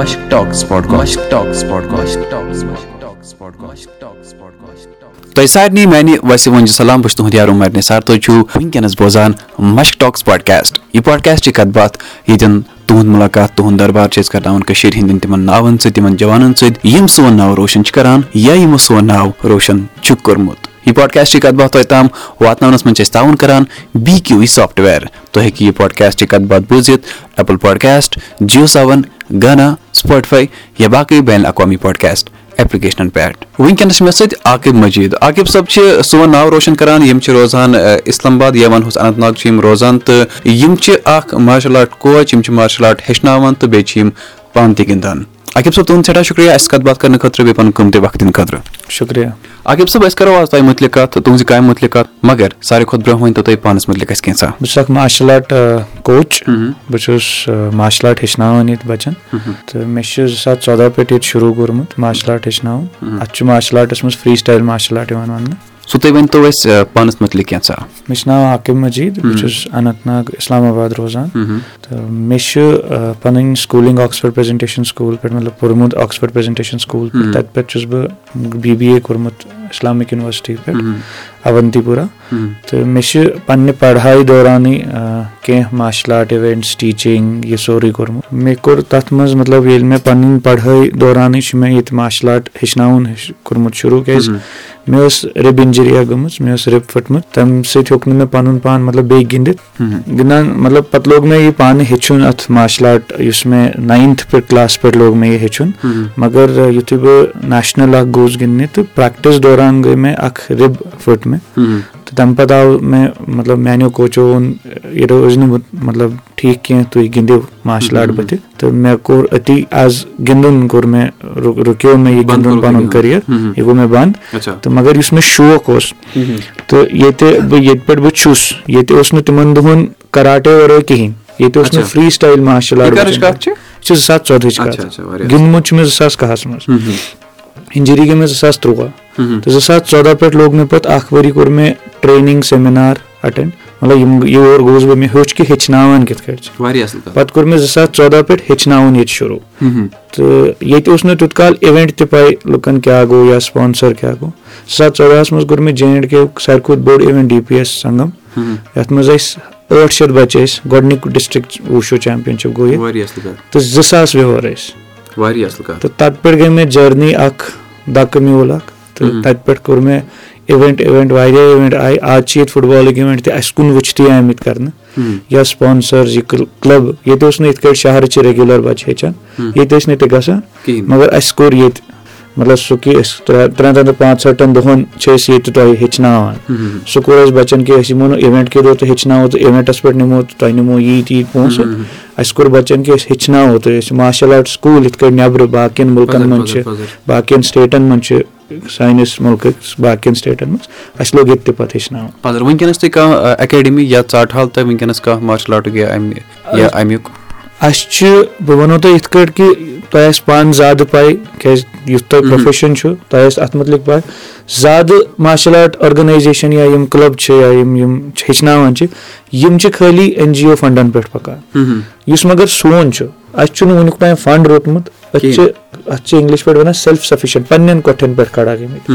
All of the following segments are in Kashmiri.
Mushk Talks Podcast. Mushk Talks Podcast. Mushk Talks. Mushk Talks Podcast. Mushk Talks Podcast. تۄہہِ سارنٕے میانہِ وسہِ ونجہِ سلام بہٕ چھُس تُہُنٛد یار عمر نثار تُہۍ چھِو وٕنکیٚنس بوزان مشک ٹاکس پاڈکاسٹ یہِ پاڈکاسٹ چھِ کتھ باتھ ییٚتٮ۪ن تُہُنٛد مُلاقات تُہُنٛد دربار چھِ أسۍ کرناوان کٔشیٖر ہِنٛدٮ۪ن تِمن ناوَن سۭتۍ تِمن جوانن سۭتۍ یِم سون ناو روشن چھِ کران یا یِمو سون ناو روشن چھُکھ کوٚرمُت یہِ پاڈکاسٹٕچ کتھ باتھ تۄہہِ تام واتناونس منٛز چھِ أسۍ تعاوُن کران بی کیو ای سافٹویر تُہۍ ہیٚکِو یہِ پاڈکاسٹٕچ کتھ باتھ بوٗزِتھ ایپل پاڈکاسٹ جیو سیون گانا سُپاٹفاے یا باقٕے بین الاقوامی پاڈکاسٹ ایپلکیشنن پٮ۪ٹھ وٕنکیٚنس چھِ مےٚ سۭتۍ عاقب مجیٖد عاقب صٲب چھِ سون ناو روشن کران یِم چھِ روزان اسلام آباد یا ونہوس اننت ناگ چھِ یِم روزان تہٕ یِم چھِ اکھ مارشل آرٹ کوچ یِم چھِ مارشل آرٹ ہیٚچھناوان تہٕ بیٚیہِ چھِ یِم پانہٕ تہِ گِنٛدان عاقب صٲب تُہُنٛد سٮ۪ٹھاہ شُکرِیا اَسہِ کَتھ باتھ کرنہٕ خٲطرٕ بیٚیہِ پَنُن قۭمتی وقت دِنہٕ خٲطرٕ شُکرِیا عاقب صٲب أسۍ کَرو آز تۄہہِ مُتعلِق کَتھ تُہنٛزِ کامہِ مُتعلِق کَتھ مگر ساروی کھۄتہٕ برونٛہہ ؤنۍ تو تُہۍ پانَس مُتعلِق اَسہِ کینٛژھا بہٕ چھُس اکھ مارشل آرٹ کوچ بہٕ چھُس مارشل آرٹ ہیٚچھناوان ییٚتہِ بَچن تہٕ مےٚ چھُ زٕ ساس ژۄدہ پٮ۪ٹھ ییٚتہِ شروٗع کوٚرمُت مارشل آرٹ ہیٚچھناوُن اَتھ چھُ مارشل آرٹس منٛز فری سٹایل مارشل آرٹ یِوان وَننہٕ سُہ تُہۍ ؤنۍ تو اَسہِ پانَس مُتعلِق کینٛژھا مےٚ چھُ ناو عاقب مجیٖد بہٕ چھُس اننت ناگ اِسلام آباد روزان تہٕ مےٚ چھُ پَنٕنۍ سکوٗلِنٛگ آکٕسفٲڈ پریزنٹیشن سکوٗل پٮ۪ٹھ مطلب پوٚرمُت آکٕسفٲڈ پریزنٹیشن سکوٗل پٮ۪ٹھ تَتہِ پٮ۪ٹھ چھُس بہٕ بی بی اے کوٚرمُت اِسلامِک یُنورسٹی پٮ۪ٹھ اونتی پورہ تہٕ مےٚ چھِ پَنٕنہِ پَڑٲے دورانٕے کیٚنٛہہ مارشَل آرٹ اِوینٛٹٕس ٹیٖچِنٛگ یہِ سورُے کوٚرمُت مےٚ کوٚر تَتھ منٛز مطلب ییٚلہِ مےٚ پَنٕنۍ پَڑٲے دورانٕے چھُ مےٚ ییٚتہِ مارشَل آرٹ ہیٚچھناوُن کوٚرمُت شروٗع کیازِ مےٚ ٲس رِب اِنجری اکھ گٔمٕژ مےٚ ٲس رِب پھٔٹمٕژ تَمہِ سۭتۍ ہیوٚک نہٕ مےٚ پَنُن پان مطلب بیٚیہِ گِنٛدِتھ گِنٛدان مطلب پَتہٕ لوگ مےٚ یہِ پانہٕ ہیٚچھُن اَتھ مارشَل آرٹ یُس مےٚ ناینتھ پٮ۪ٹھ کٕلاس پٮ۪ٹھ لوگ مےٚ یہِ ہیٚچھُن مگر یِتھُے بہٕ نیشنَل اکھ گوٚوُس گِنٛدنہِ تہٕ پرٛٮ۪کٹِس دوران گٔے مےٚ اکھ رِب پھٔٹ مےٚ تہٕ تَمہِ پَتہٕ آو مےٚ مطلب میانیو کوچو ووٚن یہِ روزِ نہٕ مطلب ٹھیٖک کینٛہہ تُہۍ گِنٛدِو مارشَل آرٹ بٕتھِ تہٕ مےٚ کوٚر أتی ایز گِنٛدُن کوٚر مےٚ رُکیو مےٚ یہِ گِنٛدُن پَنُن کٔریر یہِ گوٚو مےٚ بنٛد۔ تہٕ مگر یُس مےٚ شوق اوس تہٕ ییٚتہِ بہٕ ییٚتہِ پٮ۪ٹھ بہٕ چھُس ییٚتہِ اوس نہٕ تِمن دۄہن کراٹے وَرٲے کِہینۍ ییٚتہِ اوس نہٕ فری سٹایل مارشل آرٹ یہِ چھِ زٕ ساس ژۄدہٕچ کَتھ گِنٛدمُت چھُ مےٚ زٕ ساس کاہَس منٛز اِنجری گٔے مےٚ زٕ ساس تُرٛواہ تہٕ زٕ ساس ژۄدہ پٮ۪ٹھ لوگ مےٚ پَتہٕ اکھ ؤری کوٚر مےٚ ٹرینِنٛگ سیمِنار اٮ۪ٹینٛڈ مطلب یِم یور گوٚوُس بہٕ مےٚ ہیوٚچھ کہِ ہیٚچھناوان کِتھ کٲٹھۍ چھِ پَتہٕ کوٚر مےٚ زٕ ساس ژۄدہ پٮ۪ٹھ ہیٚچھناوُن ییٚتہِ شروٗع تہٕ ییٚتہِ اوس نہٕ تیُتھ کال اِوینٛٹ تہِ پاے لُکن کیاہ گوٚو یا سُپانسر کیاہ گوٚو زٕ ساس ژۄدہَس منٛز کوٚر مےٚ جے اینڈ کے یُک ساروی کھۄتہٕ بوٚڑ event D P S Sangam یَتھ منٛز ٲسۍ ٲٹھ شیٚتھ بَچہٕ ٲسۍ گۄڈٕنیُک ڈِسٹرک وُشو چیمپِینشِپ گوٚو یہِ تہٕ زٕ ساس وِور ٲسۍ تہٕ تَتہِ پٮ۪ٹھ گٔے مےٚ جٔرنی اکھ دَکہٕ میوٗل اکھ تہٕ تَتہِ پٮ۪ٹھ کوٚر مےٚ اِوینٛٹ اِوینٛٹ واریاہ اِوینٛٹ آیہِ آز چھِ ییٚتہِ فُٹ بالٕکۍ اِوینٛٹ تہِ اَسہِ کُن وٕچھتھٕے آمٕتۍ کرنہٕ۔ یا سُپانسٲرٕز یہِ کٕلب ییٚتہِ اوس نہٕ یِتھ کٲٹھۍ شہرٕچہِ ریگیوٗلر بَچہٕ ہیٚچھان۔ ییٚتہِ ٲسۍ نہٕ تہِ گژھان مَگر اَسہِ کوٚر ییٚتہِ مطلب سُہ کہِ أسۍ ترٛٮ۪ن ترٛٮ۪ن ترٛٮ۪ن پانٛژھ ٲٹھن دۄہن چھِ أسۍ ییٚتہِ تۄہہِ ہیٚچھناوان۔ سُہ کوٚر اَسہِ بَچن کہِ أسۍ یِمو نہٕ اِوینٛٹ کٔرِو تہٕ ہیٚچھناوو تہٕ اِوینٛٹس پٮ۪ٹھ نِمو تہٕ تۄہہِ نِمو ییٖتۍ ییٖتۍ پونٛسہٕ۔ اَسہِ کوٚر بَچن کہِ أسۍ ہیٚچھناوو تہٕ أسۍ مارشَل آرٹ سکوٗل یِتھ کٲٹھۍ نیبرٕ باقین مُلکن منٛز چھِ باقین سِٹیٹن منٛز چھِ سٲنِس مُلکٕکۍ باقین سِٹیٹن منٛز اَسہِ لوگ ییٚتہِ تہِ پَتہٕ ہیٚچھناوُن اَسہِ چھُ بہٕ وَنو تۄہہِ یِتھ کٲٹھۍ کہِ تۄہہِ آسہِ پانہٕ زیادٕ پاے کیازِ یُتھ تۄہہِ پروفیشن چھُ تۄہہِ آسہِ اَتھ مُتعلِق پاے زیادٕ مارشَل آرٹ آرگنایزیشن یا یِم کٕلب چھِ یا یِم یِم ہیٚچھناوان چھِ یِم چھِ خٲلی این جی او فنڈن پٮ۪ٹھ پَکان یُس مَگر سون چھُ اَسہِ چھُنہٕ وُنیُک تام فنڈ روٚٹمُت أسۍ چھِ اَتھ چھِ اِنگلِش پٲٹھۍ وَنان سیلف سَفِشنٹ پَنٕنٮ۪ن کۄٹھٮ۪ن پٮ۪ٹھ کھڑا گٔمٕتۍ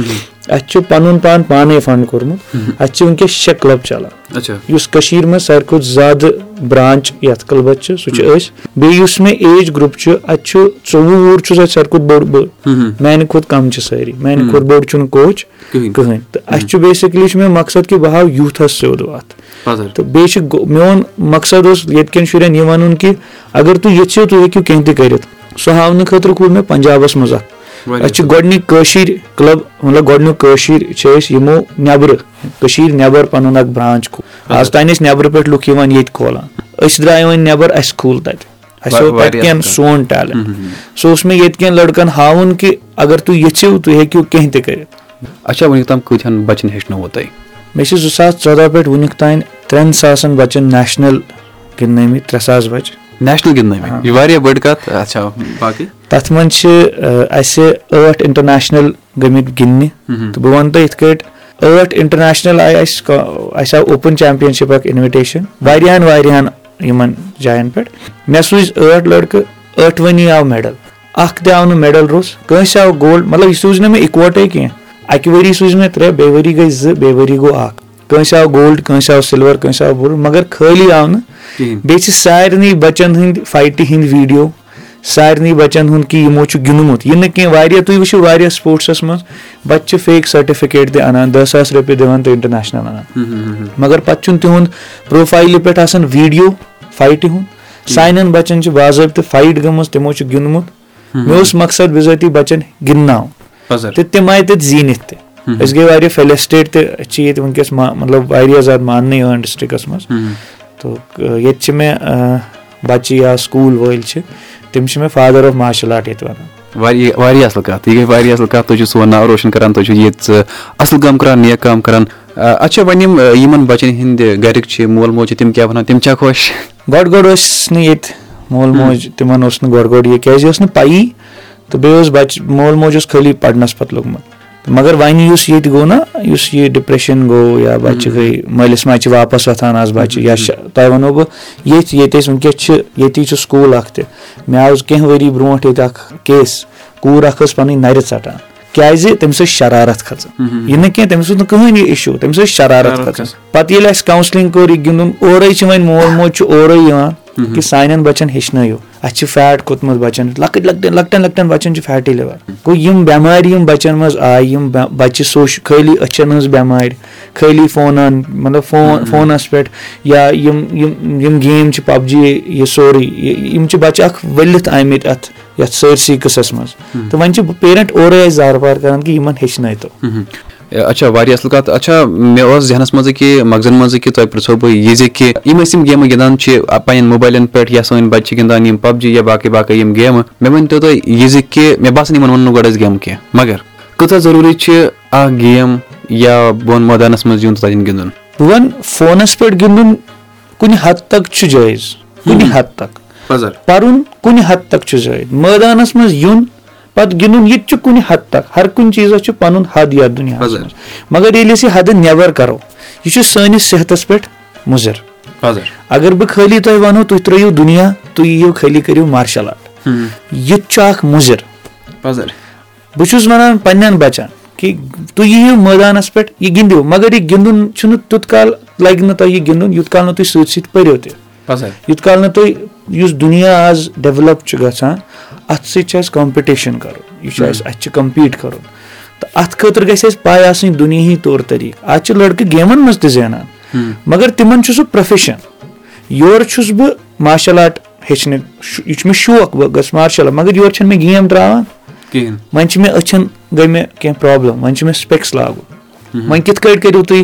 اَسہِ چھُ پَنُن پان پانے فنڈ کوٚرمُت اَسہِ چھِ وٕنکیٚس شےٚ کٕلب چلان یُس کٔشیٖر منٛز ساروی کھۄتہٕ زیادٕ برانچ یَتھ کٕلبَس چھِ سُہ چھِ أسۍ بیٚیہِ یُس مےٚ ایج گرُپ چھُ اَتہِ چھُ ژوٚوُہ وُہُر چھُس اَتہِ ساروی کھۄتہٕ بوٚڑ بہٕ میانہِ کھۄتہٕ کَم چھِ سٲری میانہِ کھۄتہٕ بوٚڑ چھُنہٕ کوچ کٕہٕنۍ تہٕ اَسہِ چھُ بیسِکلی چھُ مےٚ مقصد کہِ بہٕ ہاو یوٗتھس سیوٚد وَتھ تہٕ بیٚیہِ چھُ میون مقصد اوس ییٚتہِ کٮ۪ن شُرٮ۪ن یہِ وَنُن کہِ اَگر تُہۍ ییٚژھِو تُہۍ ہیٚکِو کیٚنٛہہ تہِ کٔرِتھ سُہ ہاونہٕ خٲطرٕ کھوٗل مےٚ پنجابس منٛز اکھ اَسہِ چھِ گۄڈٕنِکۍ کٲشِر کٕلب مطلب گۄڈٕنیُک کٲشِر چھِ أسۍ یِمو نیبرٕ کٔشیٖر نیبر پَنُن اکھ برانچ آز تانۍ ٲسۍ نیبرٕ پٮ۪ٹھ لُکھ یِوان ییٚتہِ کھولان أسۍ درٛاے وۄنۍ نیبر اَسہِ کھوٗل تَتہِ اَسہِ اوس تَتہِ کٮ۪ن سون ٹیلنٹ سُہ اوس مےٚ ییٚتہِ کٮ۪ن لٔڑکن ہاوُن کہِ اَگر تُہۍ یژھِو تُہۍ ہیٚکِو کیٚنٛہہ تہِ کٔرِتھ مےٚ چھِ زٕ ساس ژۄدہ پٮ۪ٹھ وُنیُک تانۍ ترٛٮ۪ن ساسن بَچن نیشنل گِنٛدنٲمٕتۍ ترٛےٚ ساس بَچہٕ تَتھ منٛز چھِ اَسہِ ٲٹھ اِنٹرنیشنل گٔمٕتۍ گِنٛدنہِ تہٕ بہٕ وَنہٕ تۄہہِ یِتھ کٲٹھۍ ٲٹھ اِنٹرنیشنل آیہِ اَسہِ اَسہِ آو اوپُن چیمپِینشِپ اکھ اِنوِٹیشن واریاہن واریاہن یِمن جاین پٮ۪ٹھ مےٚ سوٗزۍ ٲٹھ لٔڑکہٕ ٲٹھوٕنی آو میڈل اکھ تہِ آو نہٕ میڈل روٚس کٲنٛسہِ آو گولڈ مطلب یہِ سوٗزۍ نہٕ مےٚ اِکوَٹے کینٛہہ اَکہِ ؤری سوٗزۍ مےٚ ترٛےٚ بیٚیہِ ؤری گٔے زٕ بیٚیہِ ؤری گوٚو اکھ کٲنٛسہِ آو گولڈ کٲنٛسہِ آو سِلور کٲنٛسہِ آو بوٚڑ مگر خٲلی آو نہٕ بیٚیہِ چھِ سارنٕے بَچن ہٕنٛدۍ فایٹہِ ہٕنٛدۍ ویٖڈیو سارنٕے بَچن ہُنٛد کہِ یِمو چھُ گِنٛدمُت یہِ نہٕ کینٛہہ واریاہ تُہۍ وٕچھِو واریاہ سپوٹسس منٛز بَچہِ چھِ فیک سٔرٹِفِکیٹ تہِ اَنان دہ ساس رۄپیہِ دِوان تہٕ اِنٹرنیشنل اَنان مگر پَتہٕ چھُنہٕ تِہُنٛد پروفایلہِ پٮ۪ٹھ آسان ویٖڈیو فایٹہِ ہُنٛد سانٮ۪ن بَچن چھِ باضٲبطہٕ فایٹ گٔمٕژ تِمو چھُ گِنٛدمُت مےٚ اوس مقصد بِذٲتی بَچن گِنٛدناوُن تہٕ تِم آیہِ تَتہِ زیٖنِتھ تہِ أسۍ گٔے واریاہ فیلِسٹیٹ تہِ أسۍ چھِ ییٚتہِ وٕنکیٚس مطلب واریاہ زیادٕ ماننہٕ یِوان ڈِسٹرکس منٛز تہٕ ییٚتہِ چھِ مےٚ بَچہِ یا سکوٗل وٲلۍ چھِ تِم چھِ مےٚ فادر آف مارشَل آرٹ ییٚتہِ وَنان واریاہ واریاہ اَصٕل کَتھ یہِ گٔے واریاہ اَصٕل کَتھ تُہۍ چھِو سون ناو روشَن کران تُہۍ چھِو ییٚتہِ اَصٕل کٲم کران نیک کٲم کران اچھا وۄنۍ یِم یِمن بَچن ہٕنٛدۍ گرِکۍ چھِ مول موج چھِ تِم کیاہ وَنان تِم چھا خۄش گۄڈٕ گۄڈٕ ٲسۍ نہٕ ییٚتہِ مول موج تِمن اوس نہٕ گۄڈٕ گۄڈٕ یہِ کیازِ یہِ ٲس نہٕ پَیی تہٕ بیٚیہِ اوس بَچہِ مول موج اوس خٲلی پَرنَس پَتہٕ لوٚگمُت مگر وۄنۍ یُس ییٚتہِ گوٚو نہ یُس یہِ ڈِپریشن گوٚو یا بَچہِ گٔے مٲلِس ماجہِ چھِ واپَس وۄتھان آز بَچہِ یا تۄہہِ وَنو بہٕ ییٚتھۍ ییٚتہِ أسۍ وٕنکیٚس چھِ ییٚتی چھُ سکوٗل اکھ تہِ۔ مےٚ آو کیٚنٛہہ ؤری برونٛٹھ ییٚتہِ اکھ کیس کوٗر اکھ ٲس پَنٕنۍ نَرِ ژَٹان۔ کیازِ؟ تٔمِس ٲسۍ شرارت کھژان یہِ نہٕ کیٚنٛہہ تٔمِس اوس نہٕ کٕہٕنۍ یہِ اِشوٗ تٔمِس ٲسۍ شرارت کھژان پَتہٕ ییٚلہِ اَسہِ کَوسِلِنگ کوٚر یہِ گِنٛدُن اورے چھِ وۄنۍ مول موج چھُ اورے یِوان کہِ سانٮ۪ن بَچن ہیٚچھنٲیِو اَسہِ چھِ فیٹ کھوٚتمُت بَچن لۄکٕٹۍ لۄکٹٮ۪ن لۄکٹٮ۪ن لۄکٹٮ۪ن بَچن چھُ فیٹی لِور گوٚو یِم بٮ۪مارِ یِم بَچن منٛز آیہِ یِم بَچہِ سوش خٲلی أچھن ہٕنٛز بٮ۪مارِ خٲلی فونن مطلب فون فونَس پٮ۪ٹھ یا یِم یِم یِم گیم چھِ پب جی یہِ سورُے یِم چھِ بَچہِ اکھ ؤلِتھ آمٕتۍ اَتھ یَتھ سٲرسٕے قٕصس منٛز تہٕ وۄنۍ چھِ پیرنٹ اورے اَسہِ زارٕ کران کہِ یِمن ہیٚچھنٲیتو اچھا واریاہ اَصٕل کَتھ اچھا مےٚ اوس ذہنَس منٛز کہِ مغزن منٛزٕ کہِ تۄہہِ پرٛژھو بہٕ یہِ زِ کہِ یِم أسۍ یِم گیمہٕ گِنٛدان چھِ پنٕنٮ۪ن موبایلَن پٮ۪ٹھ یا سٲنۍ بَچہِ چھِ گِنٛدان یِم پَب جی یا باقٕے باقٕے یِم گیمہٕ مےٚ ؤنۍتو تُہۍ یہِ زِ کہِ مےٚ باسان یِمن ووٚن نہٕ گۄڈٕ اَسہِ گیمہٕ کیٚنٛہہ مَگر کۭژاہ ضروٗری چھِ اکھ گیم یا بۄن مٲدانَس منٛز یُن تَتٮ۪ن گِنٛدُن بہٕ وَنہٕ فونَس پٮ۪ٹھ گِنٛدُن کُنہِ حد تک چھُ جٲیِز کُنہِ حد تک پَرُن کُنہِ حد تک چھُ جٲیِز مٲدانَس منٛز یُن پَتہٕ گِنٛدُن یہِ تہِ چھُ کُنہِ حد تک ہر کُنہِ چیٖزَس چھُ پَنُن حد یَتھ دُنیاہَس منٛز مَگر ییٚلہِ أسۍ یہِ حدٕ نیبر کَرو یہِ چھُ سٲنِس صحتَس پٮ۪ٹھ مُضِر اَگر بہٕ خٲلی تۄہہِ وَنو تُہۍ ترٲیِو دُنیا تُہۍ یِیِو خٲلی کٔرِو مارشَل آرٹ یہِ تہِ چھُ اکھ مُضِر بہٕ چھُس وَنان پَنٕنٮ۪ن بَچن کہِ تُہۍ یِیِو مٲدانَس پٮ۪ٹھ یہِ گِنٛدِو مَگر یہِ گِنٛدُن چھُنہٕ تیُت کال لَگہِ نہٕ تۄہہِ یہِ گِنٛدُن یوٗت کال نہٕ تُہۍ سۭتۍ سۭتۍ پٔرِو تہِ یوٗت کال نہٕ تُہۍ یُس دُنیا آز ڈیولَپ چھُ گژھان اَتھ سۭتۍ چھُ اَسہِ کَمپِٹِشن کَرُن یہِ چھُ اَسہِ اَسہِ چھُ کَمپیٖٹ کَرُن۔ تہٕ اَتھ خٲطرٕ گژھِ اَسہِ پاے آسٕنۍ دُنہِکۍ طور طٔریٖقہٕ۔ آز چھِ لٔڑکہٕ گیمَن منٛز تہِ زینان مَگر تِمن چھُ سُہ پروفیشن یورٕ چھُس بہٕ مارشَل آرٹ ہیٚچھنہِ یہِ چھُ مےٚ شوق بہٕ گژھٕ مارشَل آرٹ مَگر یورٕ چھنہٕ مےٚ گیم تراوان۔ وۄنۍ چھِ مےٚ أچھن گٔے مےٚ کیٚنٛہہ پرابلِم وۄنۍ چھُ مےٚ سپیکٕس لاگُن۔ وۄنۍ کِتھ کٲٹھۍ کٔرِو تُہۍ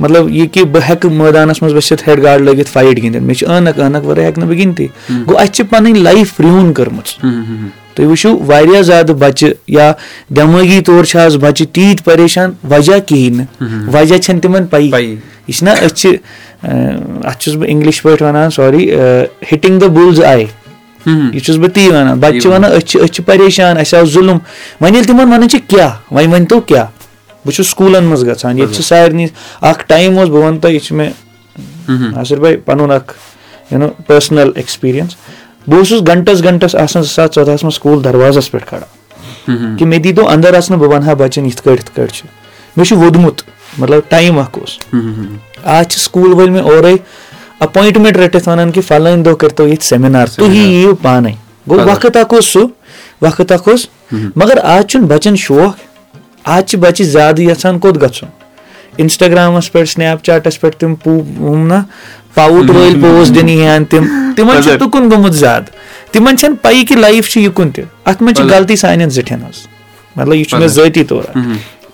مطلب یہِ کہِ بہٕ ہٮ۪کہٕ مٲدانَس منٛز ؤسِتھ ہیڈ گاڈ لٲگِتھ فایٹ گِنٛدِتھ۔ مےٚ چھِ عٲنَکھ عٲنَکھ وَرٲے ہٮ۪کہٕ نہٕ بہٕ گِنٛدتھٕے۔ گوٚو اَسہِ چھِ پَنٕنۍ لایف رِوُن کٔرمٕژ۔ تُہۍ وٕچھِو واریاہ زیادٕ بَچہِ یا دٮ۪مٲغی طور چھِ آز بَچہِ تیٖتۍ پریشان وجہ کِہینۍ نہٕ۔ وجہ چھنہٕ تِمن پَیی۔ یہِ چھِنہ أسۍ چھِ اَتھ چھُس بہٕ اِنگلِش پٲٹھۍ وَنان سوری ہِٹِنگ د بُلز آیہِ یہِ چھُس بہٕ تی وَنان۔ بَچہِ چھِ وَنان أسۍ چھِ أسۍ چھِ پریشان اَسہِ آو ظُلُم۔ وۄنۍ ییٚلہِ تِمن وَنان چھِ کیاہ؟ وۄنۍ ؤنتو کیاہ بہٕ چھُس سکوٗلن منٛز گژھان ییٚتہِ چھِ سارنٕے اکھ ٹایم اوس بہٕ وَنہٕ تۄہہِ یہِ چھُ مےٚ ناصِر بھاے پَنُن اکھ یوٗ نو پٔرسٕنَل ایٚکٕسپیٖرینٕس بہٕ اوسُس گنٹس گنٹس آسان زٕ ساس ژۄدہَس منٛز سکوٗل دروازس پٮ۪ٹھ کھڑا۔ کہِ مےٚ دیٖتو اَندر اَژنہٕ بہٕ وَنہٕ ہا بَچن یِتھ کٲٹھۍ یِتھ کٲٹھۍ چھُ۔ مےٚ چھُ ووٚدمُت مطلب ٹایم اکھ اوس۔ آز چھِ سکوٗل وٲلۍ مےٚ اورے اپویِنٹمینٹ رٔٹِتھ وَنان کہِ فلٲنۍ دۄہ کٔرتو ییٚتہِ سیمِنار تُہۍ یِیِو پانے۔ گوٚو وقت اکھ اوس سُہ وقت اکھ اوس۔ مَگر آز چھُنہٕ بَچن شوق آز چھِ بَچہِ زیادٕ یَژھان کوٚت گژھُن؟ اِنسٹاگرامَس پٮ۪ٹھ سنیپ چیٹَس پٮ۪ٹھ تِم نہ پاوُٹ وٲلۍ پوز دِنہٕ ہن تِم. تِمن چھُ تُکُن گوٚمُت زیادٕ. تِمن چھنہٕ پَیی کہِ لایف چھِ یِکُن تہِ. اَتھ منٛز چھِ غلطی سانٮ۪ن زِٹھٮ۪ن ہٕنٛز مطلب یہِ چھُ مےٚ ذٲتی طور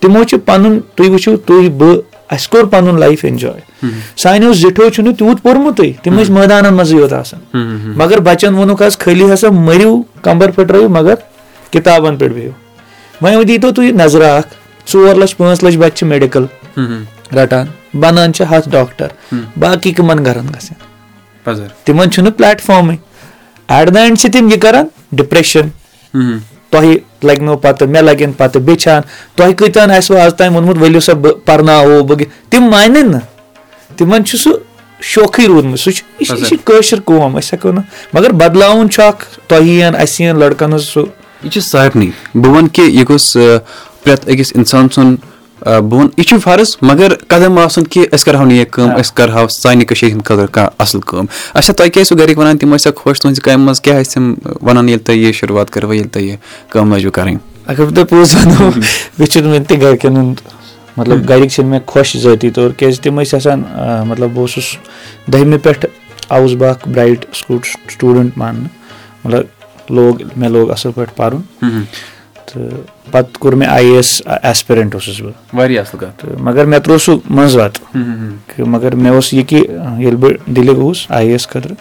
تِمو چھُ پَنُن تُہۍ وٕچھِو تُہۍ بہٕ اَسہِ کوٚر پَنُن لایف اٮ۪نجاے سانیو زِٹھیو چھُنہٕ تیوٗت پوٚرمُتُے. تِم ٲسۍ مٲدانن منٛزٕے یوت آسان. مَگر بَچن ووٚنُکھ حظ خٲلی ہسا مٔرِو کَمبر پھٕٹرٲیِو مَگر کِتابن پٮ۪ٹھ بِہِو وۄنۍ دیٖتو تُہۍ نظرا اکھ ژور لَچھ پانٛژھ لَچھ بَچہِ چھِ میڈِکل رَٹان بَنان چھِ ہَتھ ڈاکٹر باقٕے کٕمن گرن گژھن تِمن چھُنہٕ پلیٹ فارمٕے ایٹ د اینڈ چھِ تِم یہِ کران ڈِپریشن تۄہہِ لگنو پَتہٕ مےٚ لگن پَتہٕ بیٚچھان تۄہہِ کۭتیاہن آسوٕ آز تام ووٚنمُت ؤلِو سا بہٕ پَرناوو بہٕ تِم مانن نہٕ تِمن چھُ سُہ شوقٕے روٗدمُت سُہ چھُ یہِ چھِ کٲشِر قوم أسۍ ہٮ۪کو نہٕ مَگر بدلاوُن چھُ اکھ تۄہہِ یِن اَسہِ یِن لڑکن ہٕنٛز سُہ یہِ چھِ سارنٕے۔ بہٕ وَنہٕ کہِ یہِ گوٚژھ پرٛٮ۪تھ أکِس اِنسان سُنٛد بہٕ وَنہٕ یہِ چھُ فرض مگر قدم آسُن کہِ أسۍ کَرہو نہٕ یہِ کٲم أسۍ کَرہو سانہِ کٔشیٖرِ ہِنٛدِ خٲطرٕ کانٛہہ اَصٕل کٲم۔ اچھا تۄہہِ کیٛاہ ٲسِو گَرِکۍ وَنان؟ تِم ٲسیا خۄش تُہٕنٛزِ کامہِ منٛز کیٛاہ ٲسۍ تِم وَنان ییٚلہِ تۄہہِ یہِ شُروعات کٔروٕ ییٚلہِ تۄہہِ یہِ کٲم لٲجوٕ کَرٕنۍ؟ اگر بہٕ تۄہہِ پوٚز وَنو مےٚ چھُنہٕ وٕنہِ تہِ گرِکٮ۪ن ہُنٛد مطلب گرِکۍ چھِنہٕ مےٚ خۄش ذٲتی طور کیازِ تِم ٲسۍ آسان مطلب بہٕ اوسُس دٔہمہِ پٮ۪ٹھ آوُس بہٕ اکھ برایٹ سٹوٗڈنٛٹ ماننہٕ۔ مطلب لوگ مےٚ لوگ اَصٕل پٲٹھۍ پَرُن تہٕ پَتہٕ کوٚر مےٚ آی اے ایس ایسپِرنٹ اوسُس بہٕ واریاہ اَصٕل کَتھ تہٕ مگر مےٚ تروو سُہ منٛزٕ وَتہٕ مگر مےٚ اوس یہِ کہِ ییٚلہِ بہٕ دِلہِ گوٚوُس آی اے ایس خٲطرٕ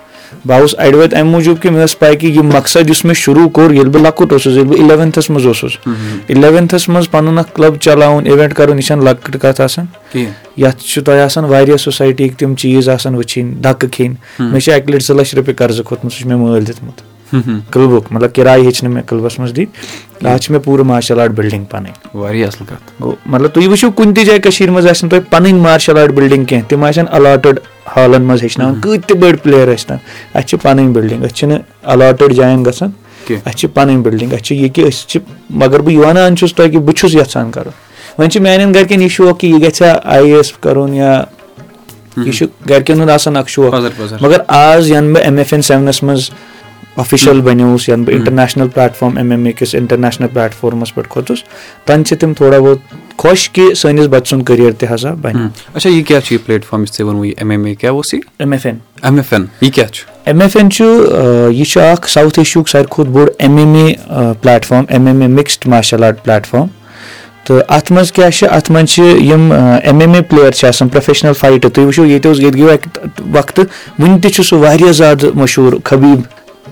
بہٕ آوُس اَڑِ وَتہِ اَمہِ موٗجوٗب کہِ مےٚ ٲس پاے کہِ یہِ مقصد یُس مےٚ شروٗع کوٚر ییٚلہِ بہٕ لۄکُٹ اوسُس ییٚلہِ بہٕ اِلیوَنتھس منٛز اوسُس اِلیوَنتھس منٛز پَنُن اکھ کٕلب چلاوُن اِوینٹ کَرُن یہِ چھنہٕ لۄکٕٹ کَتھ آسان یَتھ چھُ تۄہہِ آسان واریاہ سوسایٹی تِم چیٖز آسان وٕچھِنۍ دَکہٕ کھٮ۪نۍ مےٚ چھِ اَکہِ لَٹہِ زٕ لَچھ رۄپیہِ قرضہٕ کھوٚتمُت سُہ چھُ مےٚ مٲلۍ دِیُتمُت کٕلبُک مطلب کِراے ہیٚچھ نہٕ مےٚ کٕلبَس منٛز دِتھ آز چھِ مےٚ پوٗرٕ مارشَل آرٹ بِلڈِنٛگ پَنٕنۍ واریاہ اَصٕل کَتھ گوٚو مطلب تُہۍ وٕچھِو کُنہِ تہِ جایہِ کٔشیٖر منٛز آسن تۄہہِ پَنٕنۍ مارشَل آرٹ بِلڈِنٛگ کینٛہہ تِم آسن اَلاٹٕڈ ہالَن منٛز ہیٚچھناوان کۭتۍ تہِ بٔڑۍ پٕلیر ٲسۍ تَن اَسہِ چھِ پَنٕنۍ بِلڈِنٛگ أسۍ چھِنہٕ اَلاٹٕڈ جایَن گژھان اَسہِ چھِ پَنٕنۍ بِلڈِنٛگ اَسہِ چھِ یہِ کہِ أسۍ چھِ مگر بہٕ وَنان چھُس تۄہہِ کہِ بہٕ چھُس یَژھان کَرُن وۄنۍ چھِ میانٮ۪ن گرِکٮ۪ن یہِ شوق کہِ یہِ گژھِ ہا آی اے ایس کَرُن یا یہِ چھُ گرِکٮ۪ن ہُنٛد آسان اکھ شوق مگر آز یَنہٕ بہٕ ایم ایف این سیونَس منٛز آفِشَل بَنیووُس یَنہٕ بہٕ international platform M M A کِس اِنٹرنیشنَل پلیٹ فارمَس پٮ۪ٹھ کھوٚتُس تَنہٕ چھِ تِم تھوڑا بہت خۄش کہِ سٲنِس بَچہٕ سُنٛد کٔریر تہِ ہسا بَنہِ M F N M F N M F N چھُ یہِ چھُ اکھ ساوُتھ ایشیاہُک ساروی کھۄتہٕ بوٚڑ M M A platform M M A mixed martial art platform تہٕ اَتھ منٛز کیاہ چھِ اَتھ منٛز چھِ یِم ایم ایم اے پٕلیر چھِ آسان پروفیشنَل فایٹہٕ تُہۍ وٕچھِو ییٚتہِ اوس ییٚتہِ گٔیو اَکہِ وقتہٕ وُنہِ تہِ چھُ سُہ واریاہ زیادٕ مشہوٗر خبیٖب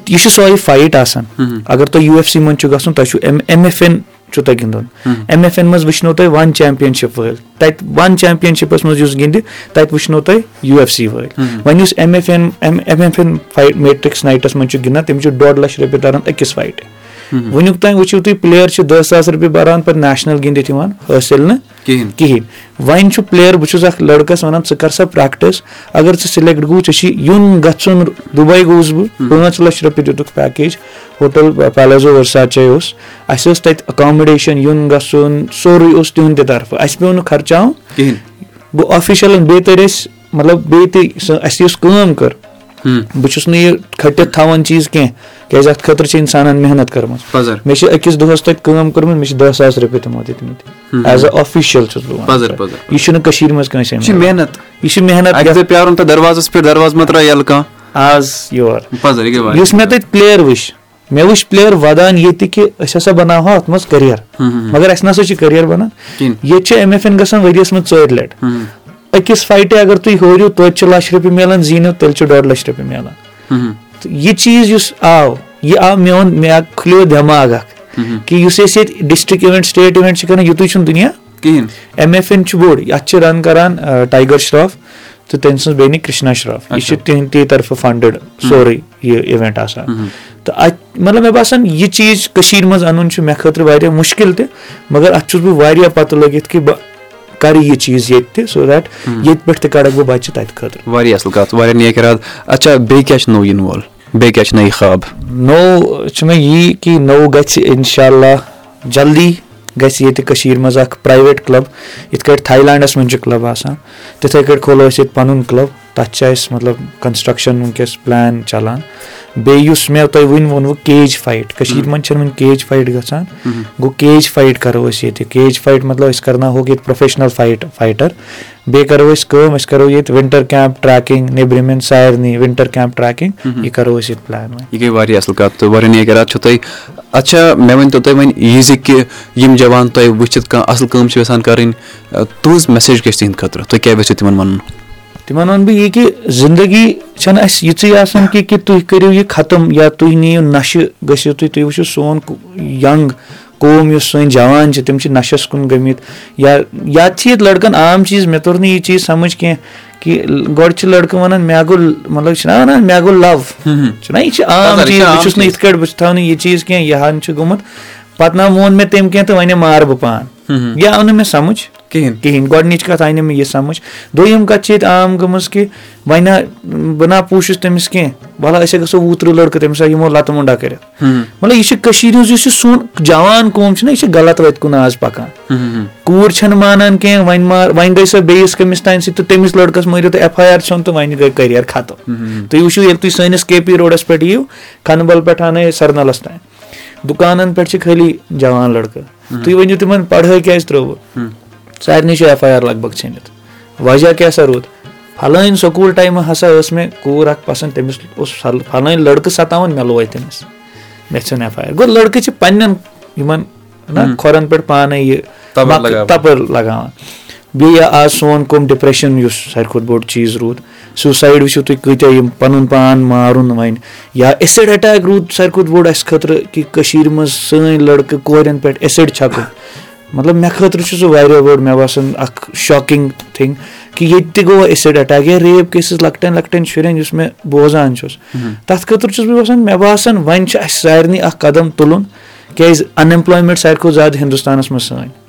یہِ چھِ سۄے فایٹ آسان۔ اَگر تۄہہِ یوٗ ایف سی منٛز چھُ گژھُن تۄہہِ چھُ ایم ایم ایف این چھُ تۄہہِ گِنٛدُن۔ ایم ایف این منٛز وٕچھنو تۄہہِ وَن چیمپینشِپ وٲلۍ۔ تَتہِ وَن چیمپینشِپَس منٛز یُس گِنٛدِ تَتہِ وٕچھنو تۄہہِ یوٗ ایف سی وٲلۍ۔ وۄنۍ یُس M F N M F N fight matrix nights منٛز چھُ گِنٛدان تِم چھِ ڈۄڈ لَچھ رۄپیہِ تَران أکِس فایٹہِ وٕنیُک تانۍ وٕچھِو تُہۍ پٕلیر چھِ دہ ساس رۄپیہِ بَران پَتہٕ نیشنَل گِنٛدِتھ یِوان حٲصِل نہٕ کِہیٖنۍ وۄنۍ چھُ پٕلیر بہٕ چھُس اکھ لٔڑکَس وَنان ژٕ کر سا پریکٹِس اَگر ژٕ سِلیکٹ گوٚو ژےٚ چھُے یُن گژھُن دُبے گوٚوُس بہٕ پانٛژھ لَچھ رۄپیہِ دِتُکھ پیکیج ہوٹل پیلیزو ورساچے اوس اَسہِ ٲس تَتہِ اکامڈیشن یُن گژھُن سورُے اوس تِہُنٛدِ طرفہٕ اَسہِ پیوٚو نہٕ خرچاوُن گوٚو آفِشَلن بیٚیہِ تٔرۍ أسۍ مطلب بیٚیہِ تہِ اَسہِ یُس کٲم کٔر بہٕ چھُس نہٕ یہِ کھٔٹِتھ تھاوان چیٖز کیٚنٛہہ کیازِ اَتھ خٲطرٕ چھِ اِنسانن محنت کٔرمٕژ۔ مےٚ چھِ أکِس دۄہَس تۄہہِ کٲم کٔرمٕژ مےٚ چھِ دہ ساس رۄپیہِ تِمو دِتمٕتۍ ایز اے آفِشَل چھُس بہٕ یہِ چھُنہٕ کٔشیٖر منٛز کٲنٛسہِ یہِ چھِ محنت۔ آز یور یُس مےٚ تَتہِ پٕلیر وٕچھ مےٚ وٕچھ پٕلیر وَدان ییٚتہِ کہِ أسۍ ہسا بَناوہو اَتھ منٛز کٔریر مَگر اَسہِ نسا چھُ کٔریر بَنان۔ ییٚتہِ چھِ ایم ایف این گژھان ؤریَس منٛز ژورِ لَٹہِ أکِس فایٹہِ اَگر تُہۍ ہٲرِو توتہِ چھِ لَچھ رۄپیہِ مِلان زیٖنِو تیٚلہِ چھُ ڈۄڈ لَچھ رۄپیہِ مِلان تہٕ یہِ چیٖز یُس آو یہِ آو میون مےٚ کھُلیو دٮ۪ماغ اکھ کہِ یُس أسۍ ییٚتہِ ڈِسٹرک اِوینٹ سِٹیٹ اِوینٹ چھِ کران یِتُے چھُنہٕ دُنیا۔ کِہینۍ۔ ایم ایف این چھُ بوٚڑ اَتھ چھِ رَن کران ٹایگر شراف تہٕ تٔمۍ سٕنٛز بیٚنہِ کرشنا شراف یہِ چھِ تِہنٛدِ طرفہٕ فنڈٕڈ سورُے یہِ اِوینٹ آسان۔ تہٕ اَتہِ مطلب مےٚ باسان یہِ چیٖز کٔشیٖر منٛز اَنُن چھُ مےٚ خٲطرٕ واریاہ مُشکِل تہِ مَگر اَتھ چھُس بہٕ واریاہ پَتہٕ لٔگِتھ کہِ بہٕ کرٕ یہِ چیٖز ییٚتہِ تہِ سو دیٹ ییٚتہِ پٮ۪ٹھ تہِ کَڑکھ بہٕ بَچہٕ تَتہِ خٲطرٕ نوٚو چھُ مےٚ یی کہِ نوٚو گژھِ اِنشاء اللہ جلدی گژھِ ییٚتہِ کٔشیٖر منٛز اکھ پریویٹ کٕلب یِتھ کٲٹھۍ تھاے لینڈَس منٛز چھُ کٕلب آسان تِتھٕے کٲٹھۍ کھولو أسۍ ییٚتہِ پَنُن کٕلب تَتھ چھِ اَسہِ مطلب کَنسٹرٛکشَن وٕنکیٚس پٕلین چَلان بیٚیہِ یُس مےٚ تۄہہِ وٕنۍ ووٚنوُ کیج فایٹ کٔشیٖر منٛز چھَنہٕ وٕنہِ کیج فایٹ گژھان گوٚو کیج فایٹ کَرو أسۍ ییٚتہِ کیج فایٹ مطلب أسۍ کَرناوہوکھ ییٚتہِ پروفیشنَل فایٹ فایٹَر بیٚیہِ کَرو أسۍ کٲم أسۍ کَرو ییٚتہِ وِنٹر کیمپ ٹریکِنگ نیبرِمین سارنٕے وِنٹر کیمپ ٹریکِنگ یہِ کَرو أسۍ ییٚتہِ پٕلین یہِ گٔے واریاہ اَصٕل کَتھ تہٕ واریاہ نیکرات چھُو تۄہہِ اچھا مےٚ ؤنۍ تو تُہۍ وۄنۍ یہِ زِ کہِ یِم جوان تۄہہِ وٕچھِتھ کانٛہہ اَصٕل کٲم چھِ یَژھان کَرٕنۍ تُہٕنٛز میسیج چھِ تِہنٛدِ خٲطرٕ تُہۍ کیاہ یژھِو تِمن وَنُن تِمن وَنہٕ بہٕ یہِ کہِ زندگی چھنہٕ اَسہِ یِژٕے آسان کہِ کہِ تُہۍ کٔرِو یہِ ختم یا تُہۍ نِیِو نَشہٕ گٔژھِو تُہۍ تُہۍ وٕچھِو سون ینٛگ قوم یُس سٲنۍ جوان چھِ تِم چھِ نَشَس کُن گٔمٕتۍ یا یَتھ چھِ ییٚتہِ لٔڑکَن عام چیٖز مےٚ توٚر نہٕ یہِ چیٖز سَمٕجھ کیٚنٛہہ کہِ گۄڈٕ چھِ لٔڑکہٕ وَنان مےٚ گوٚو مطلب چھِنہ وَنان مےٚ گوٚو لَو چھُنہ یہِ چھِ عام چیٖز بہٕ چھُس نہٕ یِتھ کٲٹھۍ بہٕ تھاو نہٕ یہِ چیٖز کیٚنٛہہ یہِ ہن چھُ گوٚمُت پَتہٕ نہ ووٚن مےٚ تٔمۍ کیٚنٛہہ تہٕ وَنے مارٕ بہٕ پانہٕ یہِ آو نہٕ مےٚ سَمٕجھ کِہیٖنۍ کِہیٖنۍ گۄڈٕنِچ کَتھ آیہِ نہٕ مےٚ یہِ سَمٕجھ۔ دوٚیِم کَتھ چھِ ییٚتہِ عام گٔمٕژ کہِ وۄنۍ نہ بہٕ نہ پوٗشُس تٔمِس کینٛہہ۔ أسۍ ہا گژھو وُہ تٕرٛہ لٔڑکہٕ تٔمِس ہا یِمو لَتہٕ مُنڈا کٔرِتھ۔ مطلب یہِ چھِ کٔشیٖرِ ہِنٛز یُس یہِ سون جوان قوم چھُنہ یہِ چھِ غلط وَتہِ کُن آز پَکان۔ کوٗر چھَنہٕ مانان کینٛہہ۔ وۄنۍ مار وۄنۍ گٔے سۄ بیٚیِس کٔمِس تانۍ سۭتۍ تہٕ تٔمِس لٔڑکَس مٲرِو تہٕ ایف آی آر ژھیوٚن تہٕ وۄنۍ گٔے کٔریر ختم۔ تُہۍ وٕچھِو ییٚلہِ تُہۍ سٲنِس کے پی روڈَس پٮ۪ٹھ یِیِو کھَنہٕ بَل پٮ۪ٹھ اَنٲیِو سرنَلَس تانۍ۔ دُکانَن پٮ۪ٹھ چھِ خٲلی جوان لٔڑکہٕ۔ تُہۍ ؤنِو تِمن پَڑٲے کیازِ ترٲوٕ سارنٕے چھُ ایف آی آر لگ بگ ژھیٚنِتھ وجہ کیاہ سا روٗد پھلٲنۍ سکوٗل ٹایمہٕ ہسا ٲس مےٚ کوٗر اکھ پسنٛد تٔمِس اوس پھلٲنۍ لٔڑکہٕ سَتاوان مےٚ لوے تٔمِس مےٚ ژھیوٚن ایف آی آر گوٚو لٔڑکہٕ چھِ پَنٕنٮ۪ن یِمن نہ کھۄرن پٮ۪ٹھ پانے یہِ تَپٲرۍ لگاوان بیٚیہِ یا آز سون کُم ڈِپریشن یُس ساروی کھۄتہٕ بوٚڑ چیٖز روٗد سوٗسایڈ وٕچھِو تُہۍ کۭتیاہ یِم پَنُن پان مارُن وۄنۍ یا ایسِڈ اَٹیک روٗد ساروی کھۄتہٕ بوٚڑ اَسہِ خٲطرٕ کہِ کٔشیٖر منٛز سٲنۍ لٔڑکہٕ کورٮ۪ن پٮ۪ٹھ ایسِڈ چھکُن مطلب مےٚ خٲطرٕ چھُ سُہ واریاہ بوٚڑ مےٚ باسان اکھ شاکِنگ تھِنگ کہِ ییٚتہِ تہِ گوٚو ایسِڈ اَٹیک یا ریپ کیسِز لۄکٹٮ۪ن لۄکٹٮ۪ن شُرٮ۪ن یُس مےٚ بوزان چھُس تَتھ خٲطرٕ چھُس بہٕ باسان مےٚ باسان وۄنۍ چھُ اَسہِ سارنٕے اکھ قدم تُلُن کیازِ اَن ایمپلایمینٹ ساروی کھۄتہٕ زیادٕ ہِندُستانَس منٛز سٲنۍ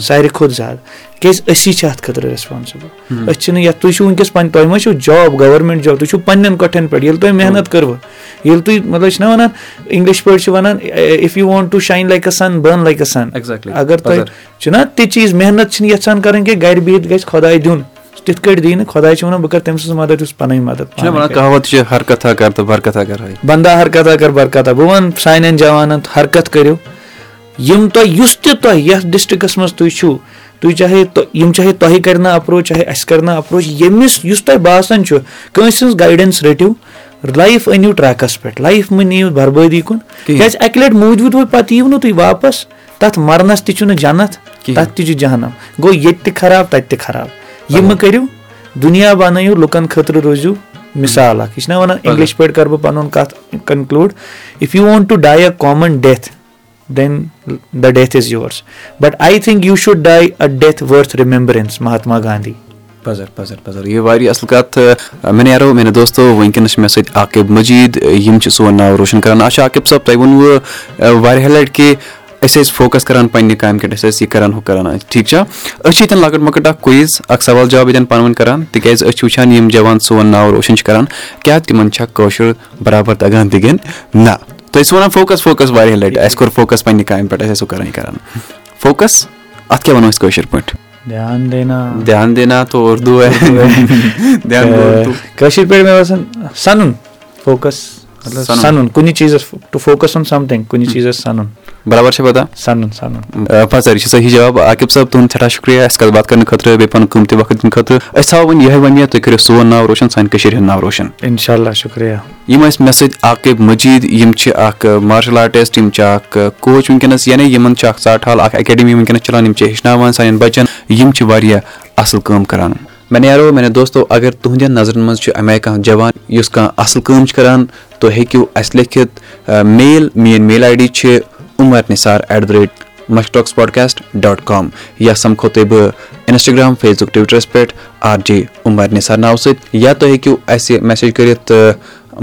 ساروی کھۄتہٕ زیادٕ کیازِ أسی چھِ اَتھ خٲطرٕ ریسپانسِبٕل أسۍ چھِنہٕ یَتھ تُہۍ چھِو وٕنکیٚس پَنٕنۍ تۄہہِ ما چھُو جاب گورمینٹ جاب تُہۍ چھِو پَنٕنٮ۪ن کۄٹھٮ۪ن پٮ۪ٹھ ییٚلہِ تۄہہِ محنت کٔروٕ ییٚلہِ تُہۍ مطلب چھِنہ وَنان اِنگلِش پٲٹھۍ چھِ وَنان if you want to shine like a sun burn like a sun اَگر تۄہہِ چھُنہ تہِ چیٖز محنت چھِنہٕ یَژھان کَرٕنۍ کینٛہہ گرِ بِہِتھ گژھِ خۄداے دیُن تِتھ کٲٹھۍ دی نہٕ خۄداے چھُ وَنان بہٕ کَرٕ تٔمۍ سٕنٛز مدد یُس پَنٕنۍ مدد بندا حرکتا کر برکتا بہٕ وَنہٕ سانٮ۪ن جوانن حرکت کٔرِو یِم تۄہہِ یُس تہِ تۄہہِ یَتھ ڈِسٹرکَس منٛز تُہۍ چھِو تُہۍ چاہے یِم چاہے تۄہہِ کَرِ نا اَپروچ چاہے اَسہِ کَرِ نا اَپروچ ییٚمِس یُس تۄہہِ باسان چھُ کٲنٛسہِ ہٕنٛز گایڈَنٕس رٔٹِو لایف أنِو ٹرٛیکَس پٮ۪ٹھ لایف مہٕ نِیِو بربٲدی کُن کیٛازِ اَکہِ لَٹہِ موٗجوٗد وۄنۍ پَتہٕ یِیِو نہٕ تُہۍ واپَس تَتھ مَرنَس تہِ چھُنہٕ جنت تَتھ تہِ چھُ جہنم۔ گوٚو ییٚتہِ تہِ خراب تَتہِ تہِ خراب۔ یہِ مہٕ کٔرِو دُنیا بَنٲیِو لُکَن خٲطرٕ روٗزِو مِثال اکھ۔ یہِ چھِنہ وَنان اِنگلِش پٲٹھۍ کَرٕ بہٕ پَنُن کَتھ conclude if you want to die a common death then the death is yours but I think you should die a death worth remembrance Mahatma Gandhi یہِ واریاہ اَصٕل کَتھ مےٚ نیرو میانہِ دوستو وٕنکیٚنَس چھِ مےٚ سۭتۍ عاقِب مٔجیٖد یِم چھِ سون ناو روشَن کران اچھا عاقِب صٲب تۄہہِ ووٚنوُ واریاہ لَٹہِ کہِ أسۍ ٲسۍ فوکَس کران پَنٕنہِ کامہِ پٮ۪ٹھ أسۍ ٲسۍ یہِ کران ہُہ کران ٹھیٖک چھا أسۍ چھِ ییٚتٮ۪ن لۄکٕٹ مۄکٕٹ اکھ کُیِز اکھ سوال جواب ییٚتٮ۪ن پانہٕ ؤنۍ کران تِکیازِ أسۍ چھِ وٕچھان یِم جوان سون ناو روشَن چھِ کران کیاہ تِمن چھا کٲشُر برابر تَگان تہِ گِنٛدِ نہ تُہۍ ٲسِو وَنان فوکَس فوکَس واریاہ لَٹہِ اَسہِ کوٚر فوکَس پَنٕنہِ کامہِ پٮ۪ٹھ أسۍ ٲسِو کران یہِ کران فوکَس اَتھ کیاہ وَنو أسۍ کٲشِر پٲٹھۍ دھیان دینا تو اردوٗ کٲشِر پٲٹھۍ مےٚ باسان سَنُن فوکَس سَنُن کُنہِ چیٖزَس ٹُو فوکَس آن سَمتھِنٛگ کُنہِ چیٖزَس سَنُن برابر چھا پَتہ سَنُن سَنُن پَزر یہِ چھُ صحیح جواب عاقِب صٲب تُہُنٛد سٮ۪ٹھاہ شُکرِیا اَسہِ کَتھ باتھ کَرنہٕ خٲطرٕ بیٚیہِ پَنُن قۭمتی وقت دِنہٕ خٲطرٕ أسۍ تھاوو وۄنۍ یِہوے وَنیا تُہۍ کٔرِو سون ناو روشَن سانہِ کٔشیٖرِ ہُنٛد ناو روشَن اِنشاء اللہ شُکریہ یِم ٲسۍ مےٚ سۭتۍ عاقِب مٔجیٖد یِم چھِ اکھ مارشَل آرٹِسٹ یِم چھِ اکھ کوچ وٕنکیٚنَس یعنی یِمن چھِ اکھ ژاٹھال اکھ اکیڈمی وٕنکیٚنَس چلان یِم چھِ ہیٚچھناوان سانٮ۪ن بَچن یِم چھِ واریاہ اَصٕل کٲم کران مےٚ نیرو میانیو دوستو اگر تُہنٛدٮ۪ن نظرن منٛز چھُ اَمے کانٛہہ جوان یُس کانٛہہ اَصٕل کٲم چھُ کران تُہۍ ہیٚکِو اَسہِ لیکھِتھ میل میٲنۍ میل آی ڈی چھِ Umar Nisar at the rate Mushtaq spotcast dot com یا سَمکھو تۄہہِ بہٕ اِنسٹاگرام فیس بُک ٹُوِٹرَس پٮ۪ٹھ آر جے عُمر نِثار ناوٕ سۭتۍ یا تُہۍ ہیٚکِو اَسہِ میسیج کٔرِتھ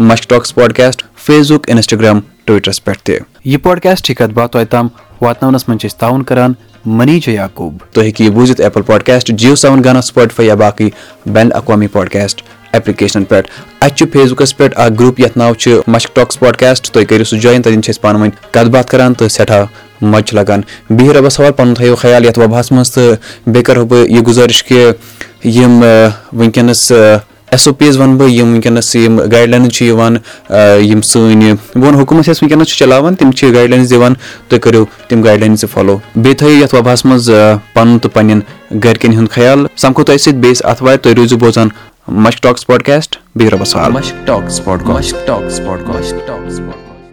مشٹاک سپاٹکاسٹ فیس بُک اِنسٹاگرام ٹُوِٹرَس پٮ۪ٹھ تہِ یہِ پاڈکاسٹ چھِ کَتھ باتھ توتہِ تام واتناونَس منٛز چھِ أسۍ تعاوُن کران مٔنی جے یعقوٗب تُہۍ ہیٚکِو یہِ بوٗزِتھ Apple podcast Jio Saavn Gaana Spotify یا باقٕے بین اقوامی پاڈکاسٹ ایپلِکیشنَن پٮ۪ٹھ اَسہِ چھُ فیس بُکَس پٮ۪ٹھ اکھ گرُپ یَتھ ناو چھُ مشک ٹاکٕس پاڈکاسٹ تُہۍ کٔرِو سُہ جویِن تَتٮ۪ن چھِ أسۍ پانہٕ ؤنۍ کَتھ باتھ کران تہٕ سٮ۪ٹھاہ مَزٕ چھُ لگان بِہِو رۄبَس حوال پَنُن تھٲیِو خیال یَتھ وبہَس منٛز تہٕ بیٚیہِ کَرو بہٕ یہِ گُزٲرِش کہِ یِم وٕنکیٚنَس ایس او پیٖز وَنہٕ بہٕ یِم وٕنکیٚنَس یِم گایِڈ لاینٕز چھِ یِوان یِم سٲنۍ بہٕ وَنہٕ حکوٗمَت یۄس وٕنکیٚنَس چھِ چلاوان تِم چھِ گایِڈ لاینٕز دِوان تُہۍ کٔرِو تِم گایِڈ لاینٕز تہِ فالو بیٚیہِ تھٲیِو یَتھ وبہَس منٛز پَنُن تہٕ پَنٕنٮ۪ن گرِکٮ۪ن ہُنٛد خیال سَمکھو تۄہہِ سۭتۍ بیٚیِس اَتھوارِ تُہۍ روٗزِو بوزان مشک ٹاکٕس پاڈکاسٹ بیٚیہِ رۄبَس حوال